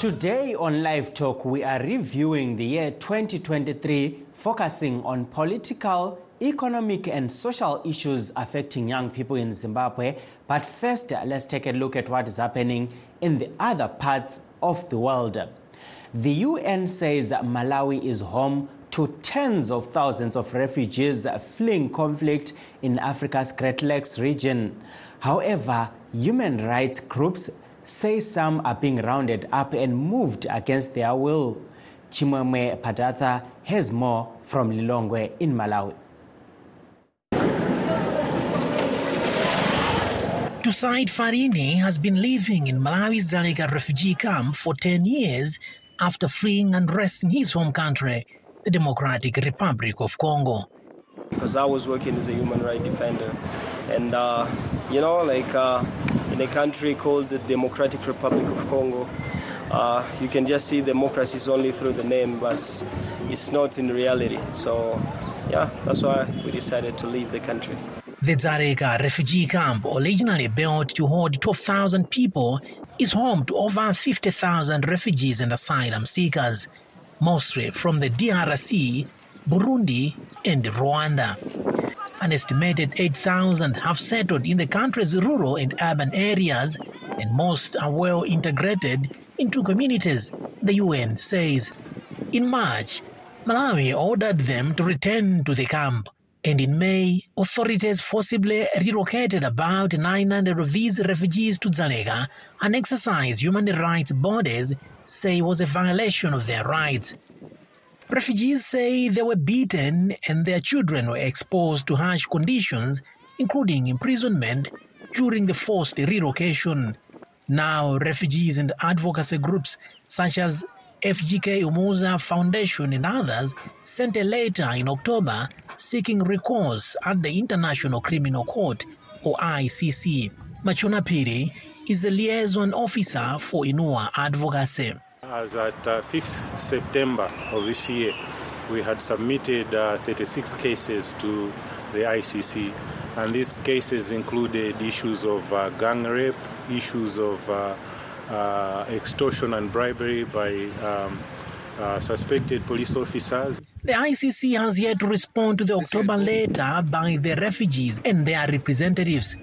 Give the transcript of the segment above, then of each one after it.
Today on Live Talk, we are reviewing the year 2023, focusing on political, economic, and social issues affecting young people in Zimbabwe. But first, let's take a look at what is happening in the other parts of the world. The UN says Malawi is home to tens of thousands of refugees fleeing conflict in Africa's Great Lakes region. However, human rights groups say some are being rounded up and moved against their will. Chimwemwe Padatha has more from Lilongwe in Malawi. Tusaid Farini has been living in Malawi's Dzaleka refugee camp for 10 years after fleeing unrest in his home country, the Democratic Republic of Congo. Because I was working as a human rights defender, and uh, you know, like uh, in a country called the Democratic Republic of Congo, uh, you can just see democracy is only through the name, but it's not in reality. So, yeah, that's why we decided to leave the country. The Dzaleka refugee camp, originally built to hold 12,000 people, is home to over 50,000 refugees and asylum seekers, mostly from the DRC, Burundi, and Rwanda. An estimated 8,000 have settled in the country's rural and urban areas, and most are well integrated into communities, the UN says. In March, Malawi ordered them to return to the camp. And in May, authorities forcibly relocated about 900 of these refugees to Dzaleka, an exercise human rights bodies say was a violation of their rights. Refugees say they were beaten and their children were exposed to harsh conditions, including imprisonment, during the forced relocation. Now, refugees and advocacy groups such as FGK Umuza Foundation and others sent a letter in October seeking recourse at the International Criminal Court or ICC. Machona Piri is a liaison officer for Inua Advocacy. As at uh, 5th September of this year, we had submitted uh, 36 cases to the ICC, and these cases included issues of uh, gang rape, issues of uh, uh, extortion and bribery by um, uh, suspected police officers. The ICC has yet to respond to the October letter by the refugees and their representatives.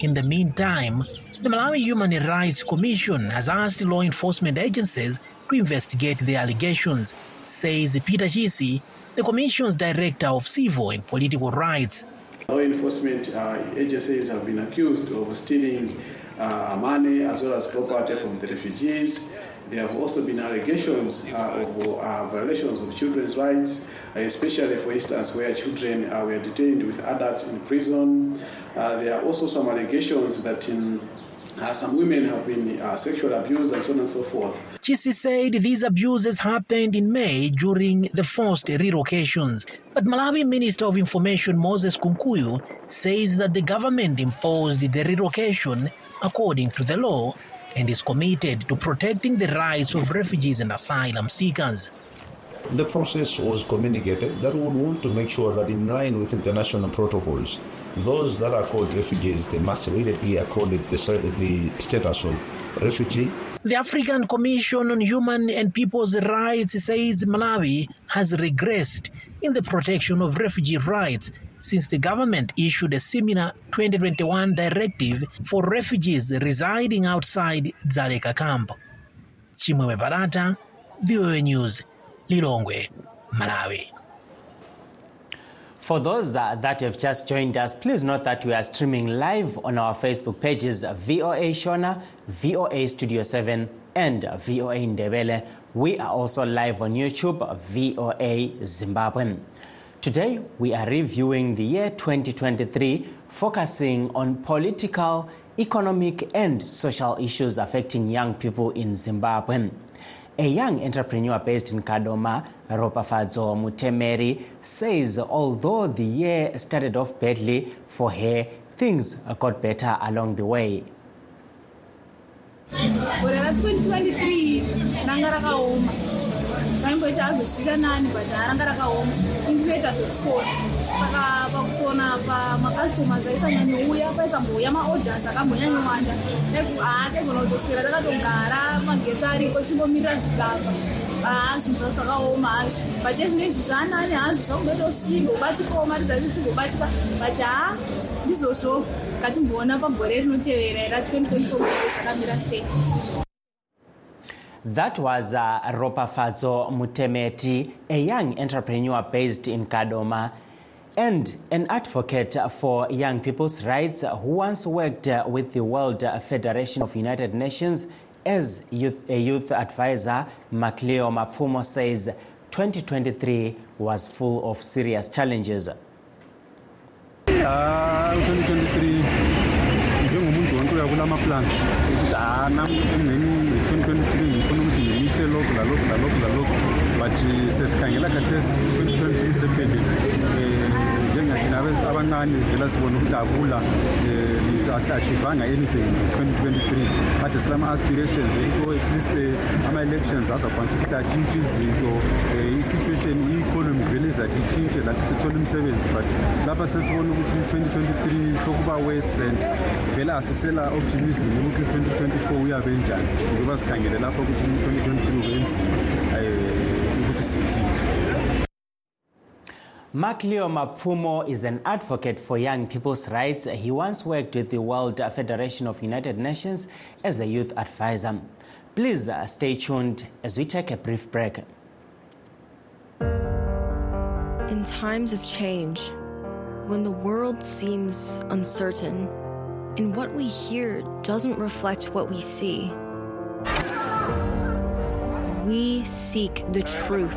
In the meantime, the Malawi Human Rights Commission has asked law enforcement agencies to investigate the allegations, says Peter Chisi, the Commission's Director of Civil and Political Rights. Law enforcement uh, agencies have been accused of stealing uh, money as well as property from the refugees. There have also been allegations uh, of uh, violations of children's rights, especially, for instance, where children uh, were detained with adults in prison. Uh, there are also some allegations that in, uh, some women have been uh, sexually abused and so on and so forth. Chisi said these abuses happened in May during the forced relocations. But Malawi Minister of Information Moses Kunkuyu says that the government imposed the relocation according to the law and is committed to protecting the rights of refugees and asylum seekers. The process was communicated that we would want to make sure that in line with international protocols, those that are called refugees, they must really be accorded the, the status of refugee. The African Commission on Human and People's Rights says Malawi has regressed in the protection of refugee rights since the government issued a similar 2021 directive for refugees residing outside Dzaleka camp. Chimwemwe Padatha, VOA News, Lilongwe, Malawi. For those that, that have just joined us, please note that we are streaming live on our Facebook pages VOA Shona, VOA Studio 7, and VOA Ndebele. We are also live on YouTube, VOA Zimbabwe. Today, we are reviewing the year 2023, focusing on political, economic, and social issues affecting young people in Zimbabwe. A young entrepreneur based in Kadoma, Ropafadzo Mutemeri, says although the year started off badly for her, things got better along the way. zvaimboita azotshita nani but haranga rakaoma. Indinoita zvekufona. Saka pakufona pamakastomas aisanyanyouya paisambouya maodhers akambonyanyowanda taigona kutoswera takatogara magetsi ariko chingomirira zvigamba hazvinhu zvacho zvakaoma hazvo. But ezvinoizvi zvanani hazvo zvakungotosvinga kubatikawo mari dzacho tigobatika but ha ndizvozvo. Ngatimboona pagore rinotevera ra 2024 kuti zvakamira sei. That was uh, Ropafadzo Mutemeti, a young entrepreneur based in Kadoma and an advocate for young people's rights who once worked with the World Federation of United Nations as youth, a youth advisor. Macleo Mapfumo says 2023 was full of serious challenges. Uh, 2023 hana emneni 2023 ngifuna ukuthi ngimithe lokhu lalokhu lalokhu lalokhu but sesikhangela khathesi 2023 sephelile um njengathina abancane vela sibona ukudabula um asi-achivanga anything 2023 kade silama-aspirations into at least eh, ama-elections azakwanisa ukuthi atshintshe izinto um i-situation i-economy vele izathi itshintshe lathi sithole imisebenzi but lapha sesibona ukuthi 2023 sokuba west and vele asisela optimism ukuthi 2024 uyabe njani ngoba sikhangele lapho ukuthi 2023 ubenzima um ukuthi siphile Mark Leo Mapfumo is an advocate for young people's rights. He once worked with the World Federation of United Nations as a youth advisor. Please uh, stay tuned as we take a brief break. In times of change, when the world seems uncertain and what we hear doesn't reflect what we see, we seek the truth.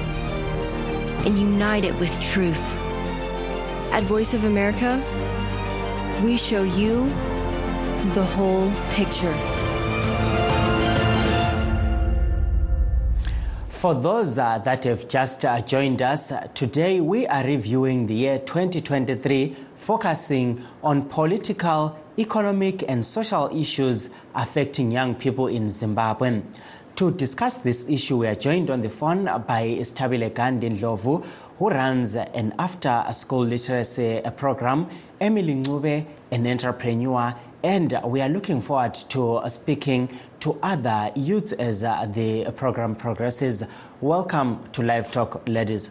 and unite it with truth. At Voice of America, we show you the whole picture. For those uh, that have just uh, joined us, uh, today we are reviewing the year 2023, focusing on political, economic, and social issues affecting young people in Zimbabwe. To discuss this issue, we are joined on the phone by Stabile Gandhi Ndlovu, who runs an after school literacy program, Emily Ngube, an entrepreneur, and we are looking forward to speaking to other youths as the program progresses. Welcome to Live Talk, ladies.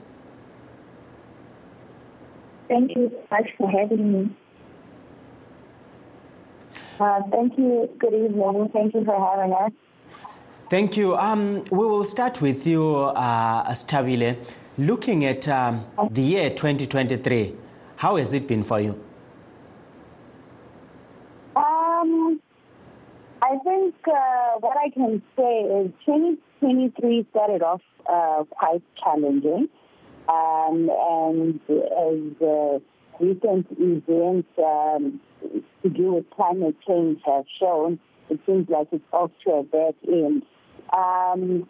Thank you so much for having me. Uh, thank you. Good evening. Thank you for having us. Thank you. Um, we will start with you, uh, Stabile. Looking at um, the year 2023, how has it been for you? Um, I think uh, what I can say is 2023 started off uh, quite challenging. Um, and as uh, recent events um, to do with climate change have shown, it seems like it's off to a bad end. Um,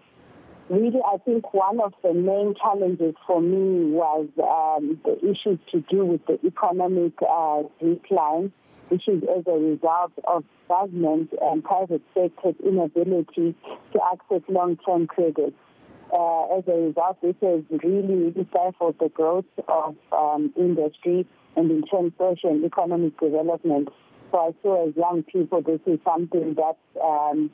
really, I think one of the main challenges for me was um, the issues to do with the economic uh, decline, which is as a result of government and private sector's inability to access long-term credit. Uh, as a result, this has really, stifled the growth of um, industry and in turn social and economic development. So I saw as young people, this is something that um,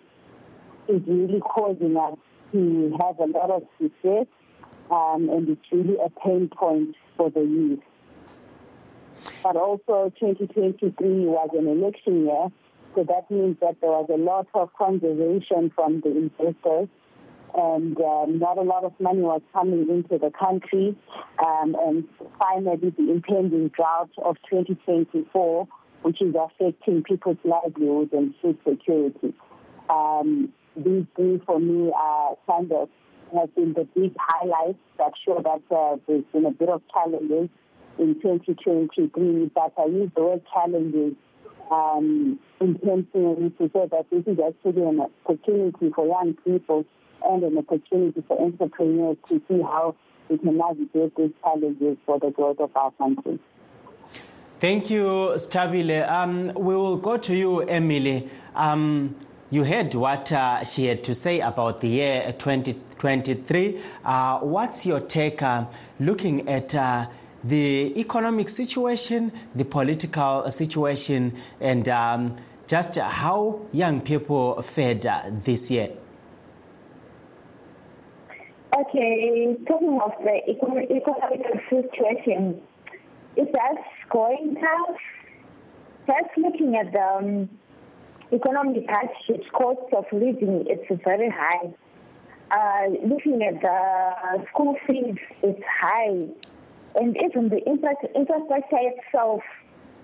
is really causing us to have a lot of success um, and it's really a pain point for the youth. But also 2023 was an election year, so that means that there was a lot of conservation from the investors and um, not a lot of money was coming into the country. Um, and finally, the impending drought of 2024, which is affecting people's livelihoods and food security. Um, these three, for me, are kind of have been the big highlights that show that uh, there's been a bit of challenges in 2023. But I use the word challenges um, intentionally to say that this is actually an opportunity for young people and an opportunity for entrepreneurs to see how we can navigate these challenges for the growth of our country. Thank you, Stabile. Um, we will go to you, Emily. Um, you heard what uh, she had to say about the year 2023. Uh, what's your take uh, looking at uh, the economic situation, the political situation, and um, just how young people fared uh, this year? Okay, talking of the economic, situation, is that going tough? Just looking at the um, economic hardships, cost of living, it's very high. Uh, looking at the school fees, it's high. And even the infrastructure itself,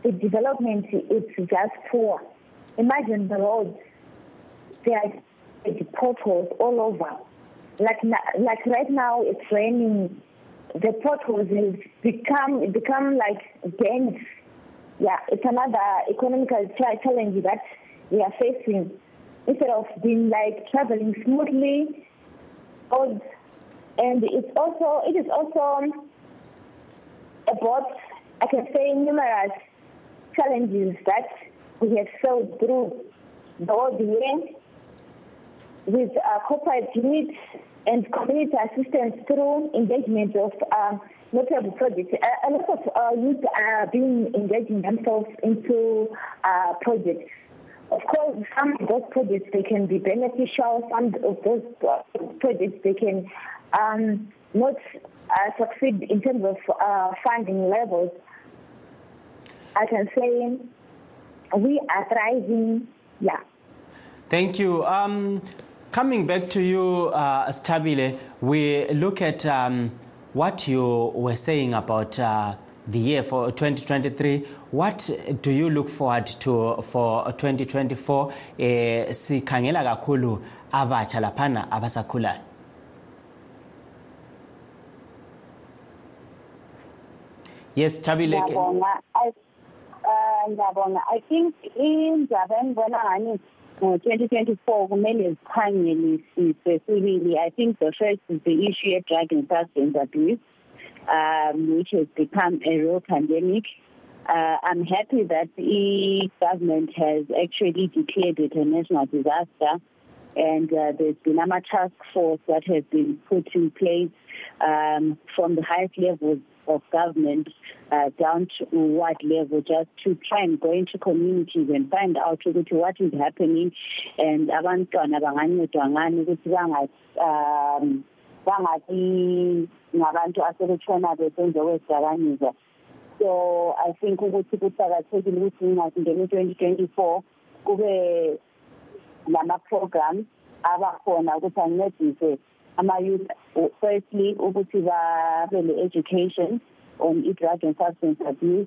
the development, it's just poor. Imagine the roads. There are potholes all over like like right now it's raining the potholes have become become like dense yeah it's another economical challenge that we are facing instead of being like traveling smoothly and it's also it is also about i can say numerous challenges that we have sailed through the whole year with uh, corporate units and community assistance through engagement of um, notable projects. A, a lot of uh, youth are being engaging themselves into uh, projects. Of course, some of those projects they can be beneficial. Some of those projects they can um, not uh, succeed in terms of uh, funding levels. I can say we are thriving. Yeah. Thank you. Um, Coming back to you, uh, Stabile, we look at um, what you were saying about uh, the year for 2023. What do you look forward to for 2024? Eh, sikhangela kakhulu abatsha laphana abasakhulayo. Yes, Tabile. Ngiyabonga. I, uh, ngiyabonga. I think indaba engibona ngani ngo-2024 kumele zikhangelisise sibili i think the first is the issue of drug and substance abuse um, which has become a real pandemic. Uh, I'm happy that the government has actually declared it a national disaster and uh, there's been a task force that has been put in place um, from the highest levels of government uh, down to what level, just to try and go into communities and find out what is happening. And abantwana bangancedwa ngani ukuthi um bangabi ngabantu asebetshona besenze kwezidakamizwa so i think ukuthi kuqakathekile ukuthi ngingakungena i-twenty twenty four kube lama-programs abakhona ukuthi ancedise ama-youth firstly ukuthi babe le-education on i-drug and substance abuse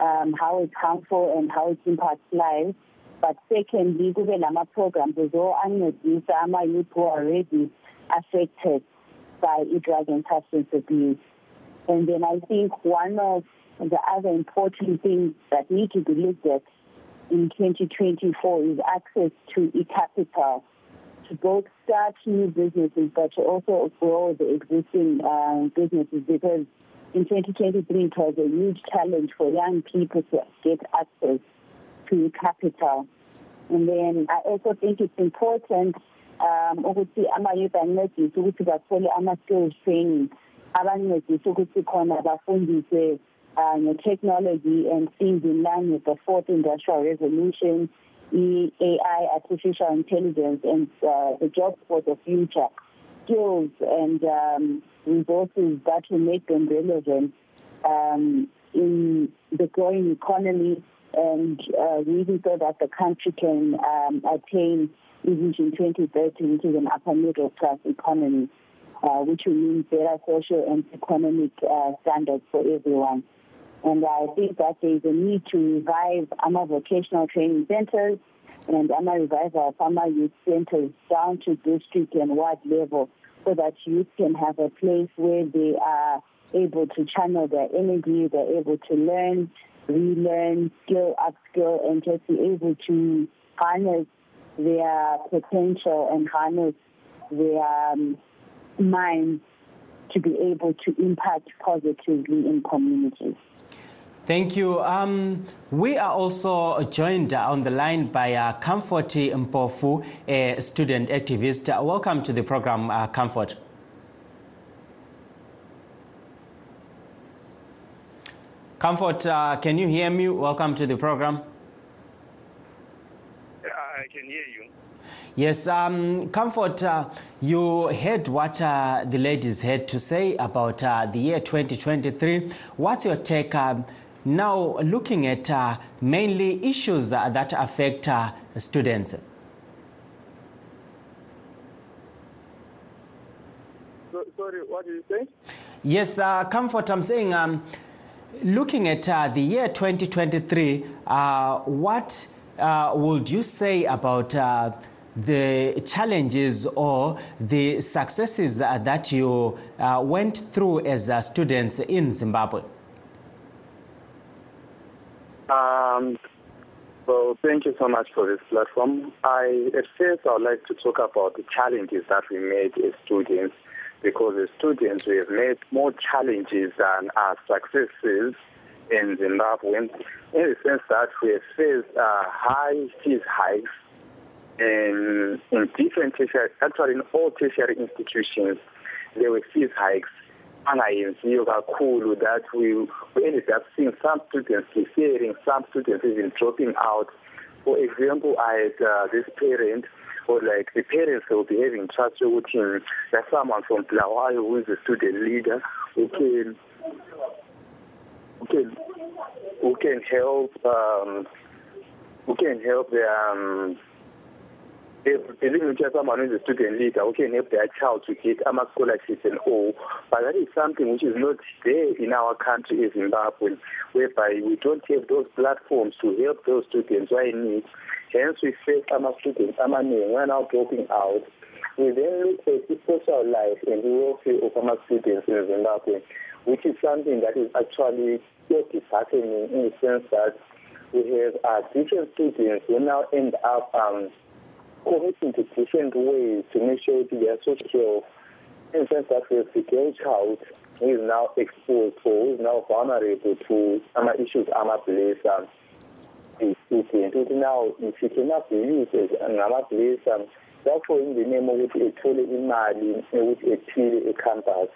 um, how it's harmful and how it impacts lives. But secondly kube lama-programs zo-ancedisa ama-youth who are already affected by i-drug and substance abuse and then i think one of the other important things that need to be looked at in 2024 is access to e-capital to both start new businesses but to also grow the existing uh, businesses because in 2023 it was a huge challenge for young people to get access to capital. And then I also think it's important um ukuthi ama-youth ancedise ukuthi bathole ama-skills training. Abancedise ukuthi khona bafundise uh, technology and things in line with the fourth industrial revolution AI, artificial intelligence, and uh, the jobs for the future, skills and um, resources that will make them relevant um, in the growing economy and uh, really so that the country can um, attain Vision 2030, which is an upper middle class economy, uh, which will mean better social and economic uh, standards for everyone. And I think that there is a need to revive our vocational training centers and AMA revive our farmer youth centers down to district and ward level so that youth can have a place where they are able to channel their energy, they're able to learn, relearn, skill, upskill, and just be able to harness their potential and harness their um, minds to be able to impact positively in communities. Thank you. Um, we are also joined on the line by uh, Comfort Mpofu, a student activist. Welcome to the program, uh, Comfort. Comfort, uh, can you hear me? Welcome to the program. I can hear you. Yes, um, Comfort, uh, you heard what uh, the ladies had to say about uh, the year 2023. What's your take um, now looking at uh, mainly issues that affect uh, students? So, sorry, what did you say? Yes, uh, Comfort, I'm saying um, looking at the year 2023, what would you say about the challenges or the successes that you uh, went through as uh, students in Zimbabwe? Um, well, thank you so much for this platform. I, at first, I would like to talk about the challenges that we made as students, because as students, we have made more challenges than our successes in Zimbabwe, in the sense that we have faced uh, high fees hikes in, in different tertiary, actually in all tertiary institutions, there were fees hikes And angayenziyo kakhulu that we, we ended up seeing some students deferring, some students even dropping out. For example, I had uh, this parent, or like the parents will be having with him. There's someone from Bulawayo who is a student leader who can, who can, who can help, um, who can help the um, believing which someone who is a student leader who can help their child to get a scholarships and all. But that is something which is not there in our country in Zimbabwe, whereby we don't have those platforms to help those students who are in need. Hence, we face our students, our men, we are now dropping out. We then look at the social life and the welfare of our students in Zimbabwe, which is something that is actually so happening in the sense that we have uh, different students who now end up um, committing to different ways to make sure that they are social in the sense that we have the girl child who is now exposed or who is now vulnerable to some issues amabhlesa student. Ukuthi now if he cannot be used as ngamabhlesa therefore in the name of it is fully ukuthi ethole imali ukuthi ephile ecampus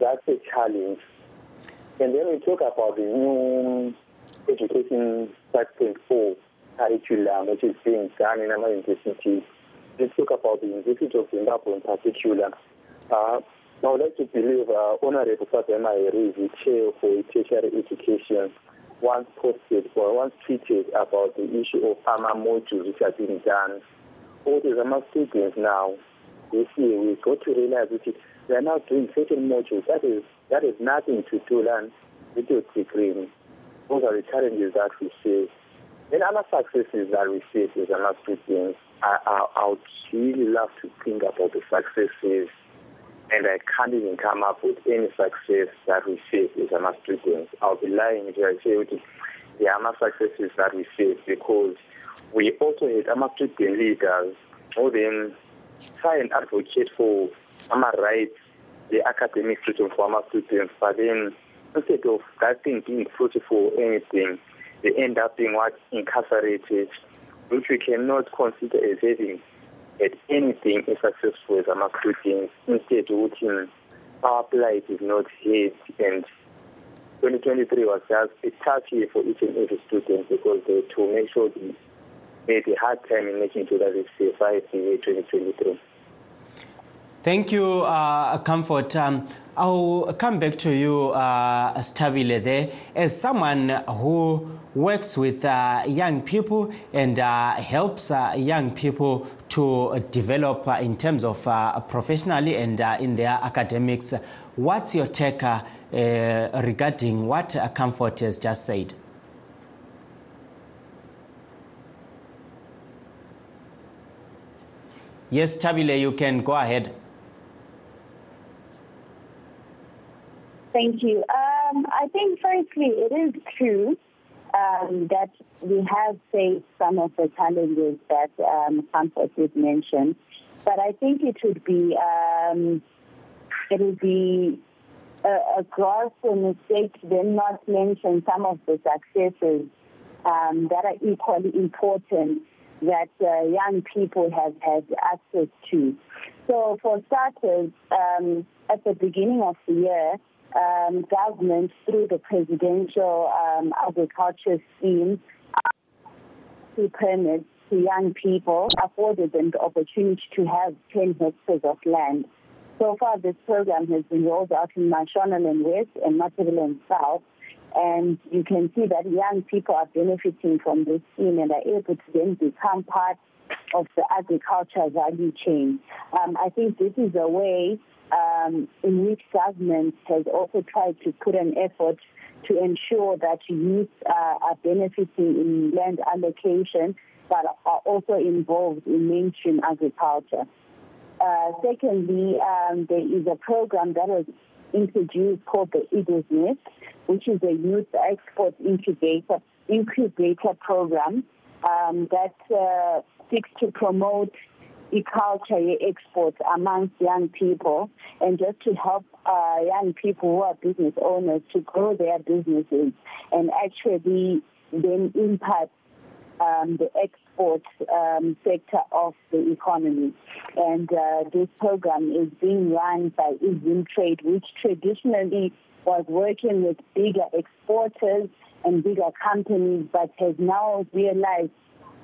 that's a challenge and then we talk about the new education 5.4 curriculum which is being done in our universities. Let's talk about the University of Zimbabwe in particular. Uh, I would like to believe uh, Honorable Fabema is the chair for tertiary education, once posted or once tweeted about the issue of AMA modules which are being done. All the AMA students now, this year, we got to realize that they are now doing certain modules that is that is nothing to do with your degree. Those are the challenges that we face. And other successes that we face as an students, I, I, I would really love to think about the successes, and I can't even come up with any success that we face is as an students. I'll be lying if I say it. There are successes that we face because we also had student leaders who then try and advocate for our rights, the academic freedom for our students, but then instead of that thing being fruitful or anything, they end up being what incarcerated, which we cannot consider as having at anything as successful as our students. Instead, routine, our plight is not hit, and 2023 was just a tough year for each and every student because they to make sure they made a hard time in making sure that they survive the year 2023. Thank you, uh, Comfort. Um, I'll come back to you, uh, Stabile, there. As someone who works with uh, young people and uh, helps uh, young people to develop uh, in terms of uh, professionally and in their academics, what's your take regarding what Comfort has just said? Yes, Tabile, you can go ahead. Thank you. Um, I think, firstly, it is true um, that we have faced some of the challenges that um, Comfort did mention, but I think it would be um, it would be a, a gross mistake to then not mention some of the successes um, that are equally important that uh, young people have had access to. So, for starters, um, at the beginning of the year, um, government, through the presidential um, agriculture scheme, to permits to young people, afforded them the opportunity to have 10 hectares of land. So far, this program has been rolled out in Mashonaland West and Matabeleland South, and you can see that young people are benefiting from this scheme and are able to then become part of the agriculture value chain. Um, I think this is a way um, in which government has also tried to put an effort to ensure that youth uh, are benefiting in land allocation, but are also involved in mainstream agriculture. Uh, secondly, um, there is a program that was introduced called the Eagles which is a youth export incubator incubator program um, that uh, seeks to promote e-culture exports amongst young people and just to help uh, young people who are business owners to grow their businesses and actually then impact um, the export um, sector of the economy. And uh, this program is being run by Izim Trade, which traditionally was working with bigger exporters and bigger companies, but has now realized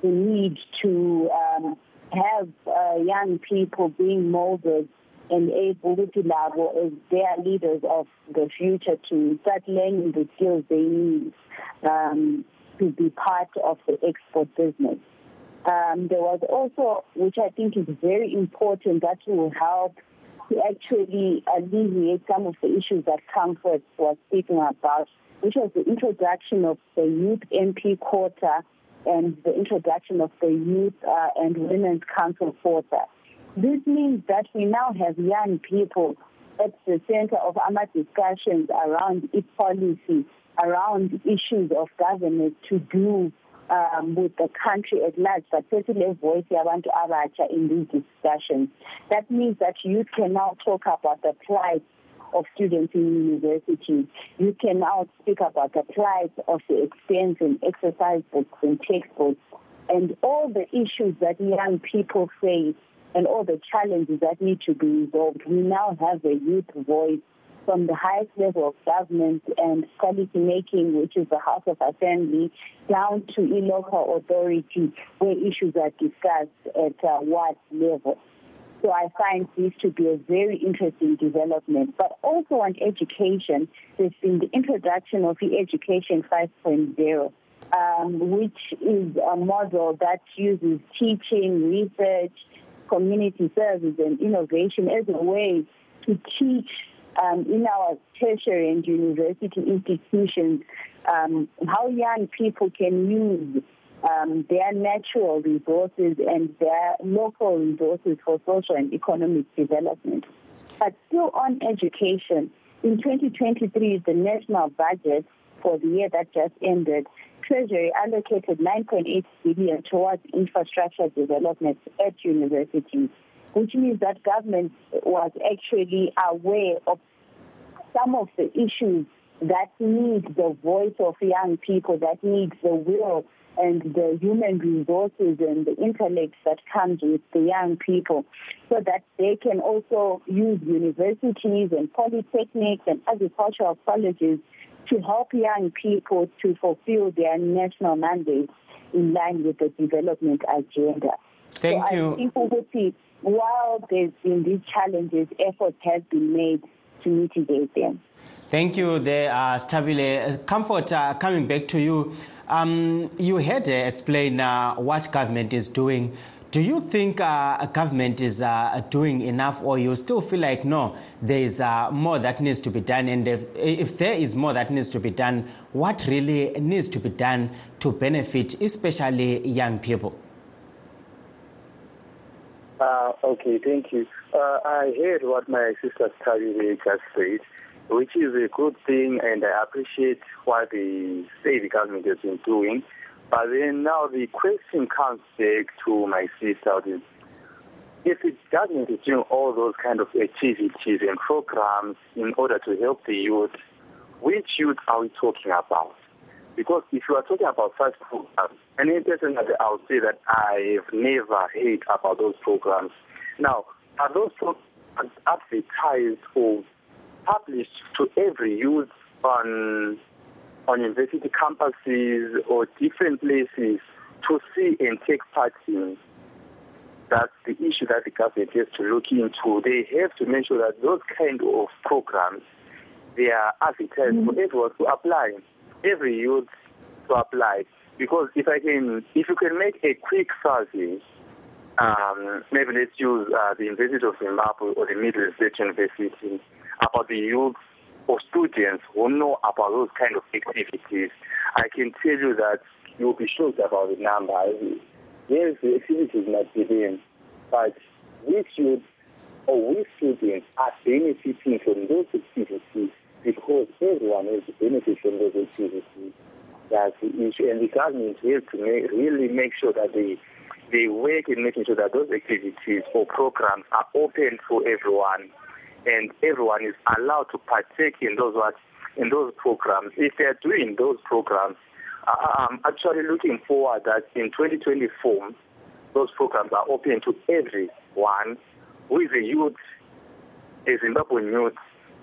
the need to um, have uh, young people being molded and able to level as their leaders of the future to start learning the skills they need um, to be part of the export business. Um, there was also, which I think is very important, that will help to actually alleviate some of the issues that Comfort was speaking about, which was the introduction of the youth MP quota and the introduction of the Youth uh, and Women's Council quota. This means that we now have young people at the center of our discussions around e-policy, around issues of governance to do um, with the country at large, but certainly a voice yabantu abatsha in these discussions. That means that youth can now talk about the plight of students in universities. You can now speak about the plight of the expense in exercise books and textbooks and all the issues that young people face and all the challenges that need to be resolved. We now have a youth voice from the highest level of government and policy making, which is the House of Assembly, down to local authority where issues are discussed at uh, what level. So I find this to be a very interesting development. But also on education, there's been the introduction of the Education 5.0. Um, which is a model that uses teaching, research, community service, and innovation as a way to teach um, in our tertiary and university institutions um, how young people can use um, their natural resources and their local resources for social and economic development. But still on education, in 2023, the national budget for the year that just ended, Treasury allocated 9.8 billion towards infrastructure development at universities, which means that government was actually aware of some of the issues that need the voice of young people, that need the will and the human resources and the intellect that comes with the young people so that they can also use universities and polytechnics and agricultural colleges to help young people to fulfill their national mandates in line with the development agenda. Thank so you. I think ukuthi while there's been these challenges, efforts have been made to mitigate them. Thank you, there, uh, Stabile. Comfort, uh, coming back to you. Um, you had to explain uh, what government is doing. Do you think uh, government is uh, doing enough, or you still feel like no, there is uh, more that needs to be done? And if, if there is more that needs to be done, what really needs to be done to benefit, especially young people? Uh, okay, thank you. Uh, I heard what my sister Tabile just said, which is a good thing, and I appreciate what the state government has been doing. But then now the question comes back to my sister is, if government is doing all those kind of activities and programs in order to help the youth, which youth are we talking about? Because if you are talking about such programs, and personally I would say that I have never heard about those programs. Now, are those programs advertised or published to every youth on on university campuses or different places to see and take part in? That's the issue that the government has to look into. They have to make sure that those kind of programs they are advertised mm-hmm. for everyone to apply, every youth to apply. Because if I can, if you can make a quick survey, um, maybe let's use uh, the University of Zimbabwe or the Midlands State University about the youth or students who know about those kind of activities. I can tell you that you'll be shocked about the number. Yes, the activities might be there, but which youth or which students are benefiting from those activities because everyone has benefit from those activities. That's the issue. And the government has to make, really make sure that they, they work in making sure that those activities or programs are open for everyone and everyone is allowed to partake in those what in those programs. If they are doing those programs, I'm actually looking forward that in 2024, those programs are open to everyone who is a youth, a Zimbabwean youth,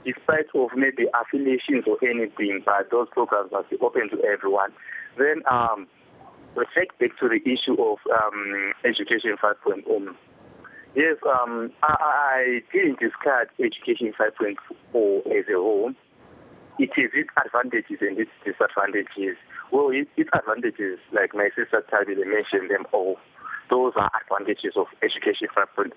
despite of maybe affiliations or anything, but those programs must be open to everyone. Then um, we take back to the issue of um, education 5.0. Yes, um, I, I didn't discard education 5.0 as a whole. It is its advantages and its disadvantages. Well, its, its advantages, like my sister Tabile mentioned them all. Those are advantages of education 5.0.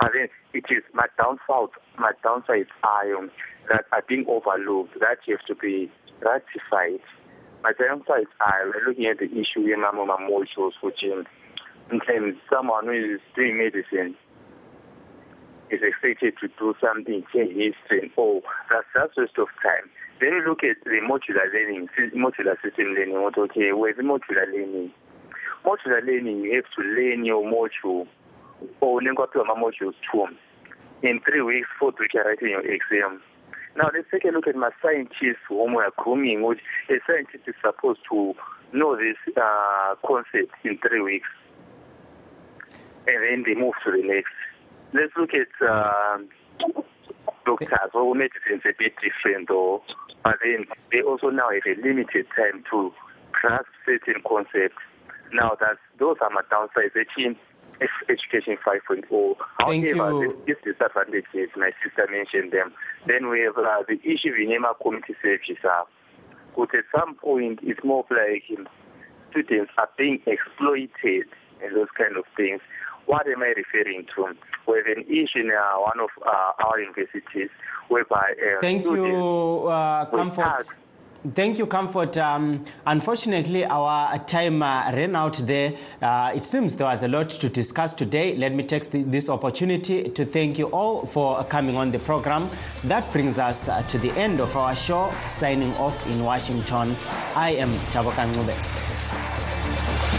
But then it is my downsides, my downsides are um, that are being overlooked, that have to be ratified. My downsides are looking at the issue of Mama molecules, which in, in someone who is doing medicine is expected to do something, change history, oh, that's just waste of time. Then you look at the modular learning, modular system learning, what, okay, where's modular learning? Modular learning, you have to learn your module, or learn what modules two. In three weeks, four weeks, you're writing your exam. Now, let's take a look at my scientists whom we are grooming, which a scientist is supposed to know this uh, concept in three weeks. And then they move to the next. Let's look at uh, doctors or medicine is a bit different though, but then they also now have a limited time to grasp certain concepts. Now that those are my downsides. Actually, education 5.0. However, its disadvantages, my sister mentioned them. Then we have uh, the issue in Nema community services. Uh, but at some point, it's more like students are being exploited and those kind of things. What am I referring to? We have an issue in uh, one of uh, our universities whereby uh, Thank you, uh, Comfort. Thank you, Comfort. Um, unfortunately, our time uh, ran out there. Uh, it seems there was a lot to discuss today. Let me take this opportunity to thank you all for coming on the program. That brings us uh, to the end of our show. Signing off in Washington, I am Tabokan Ngube.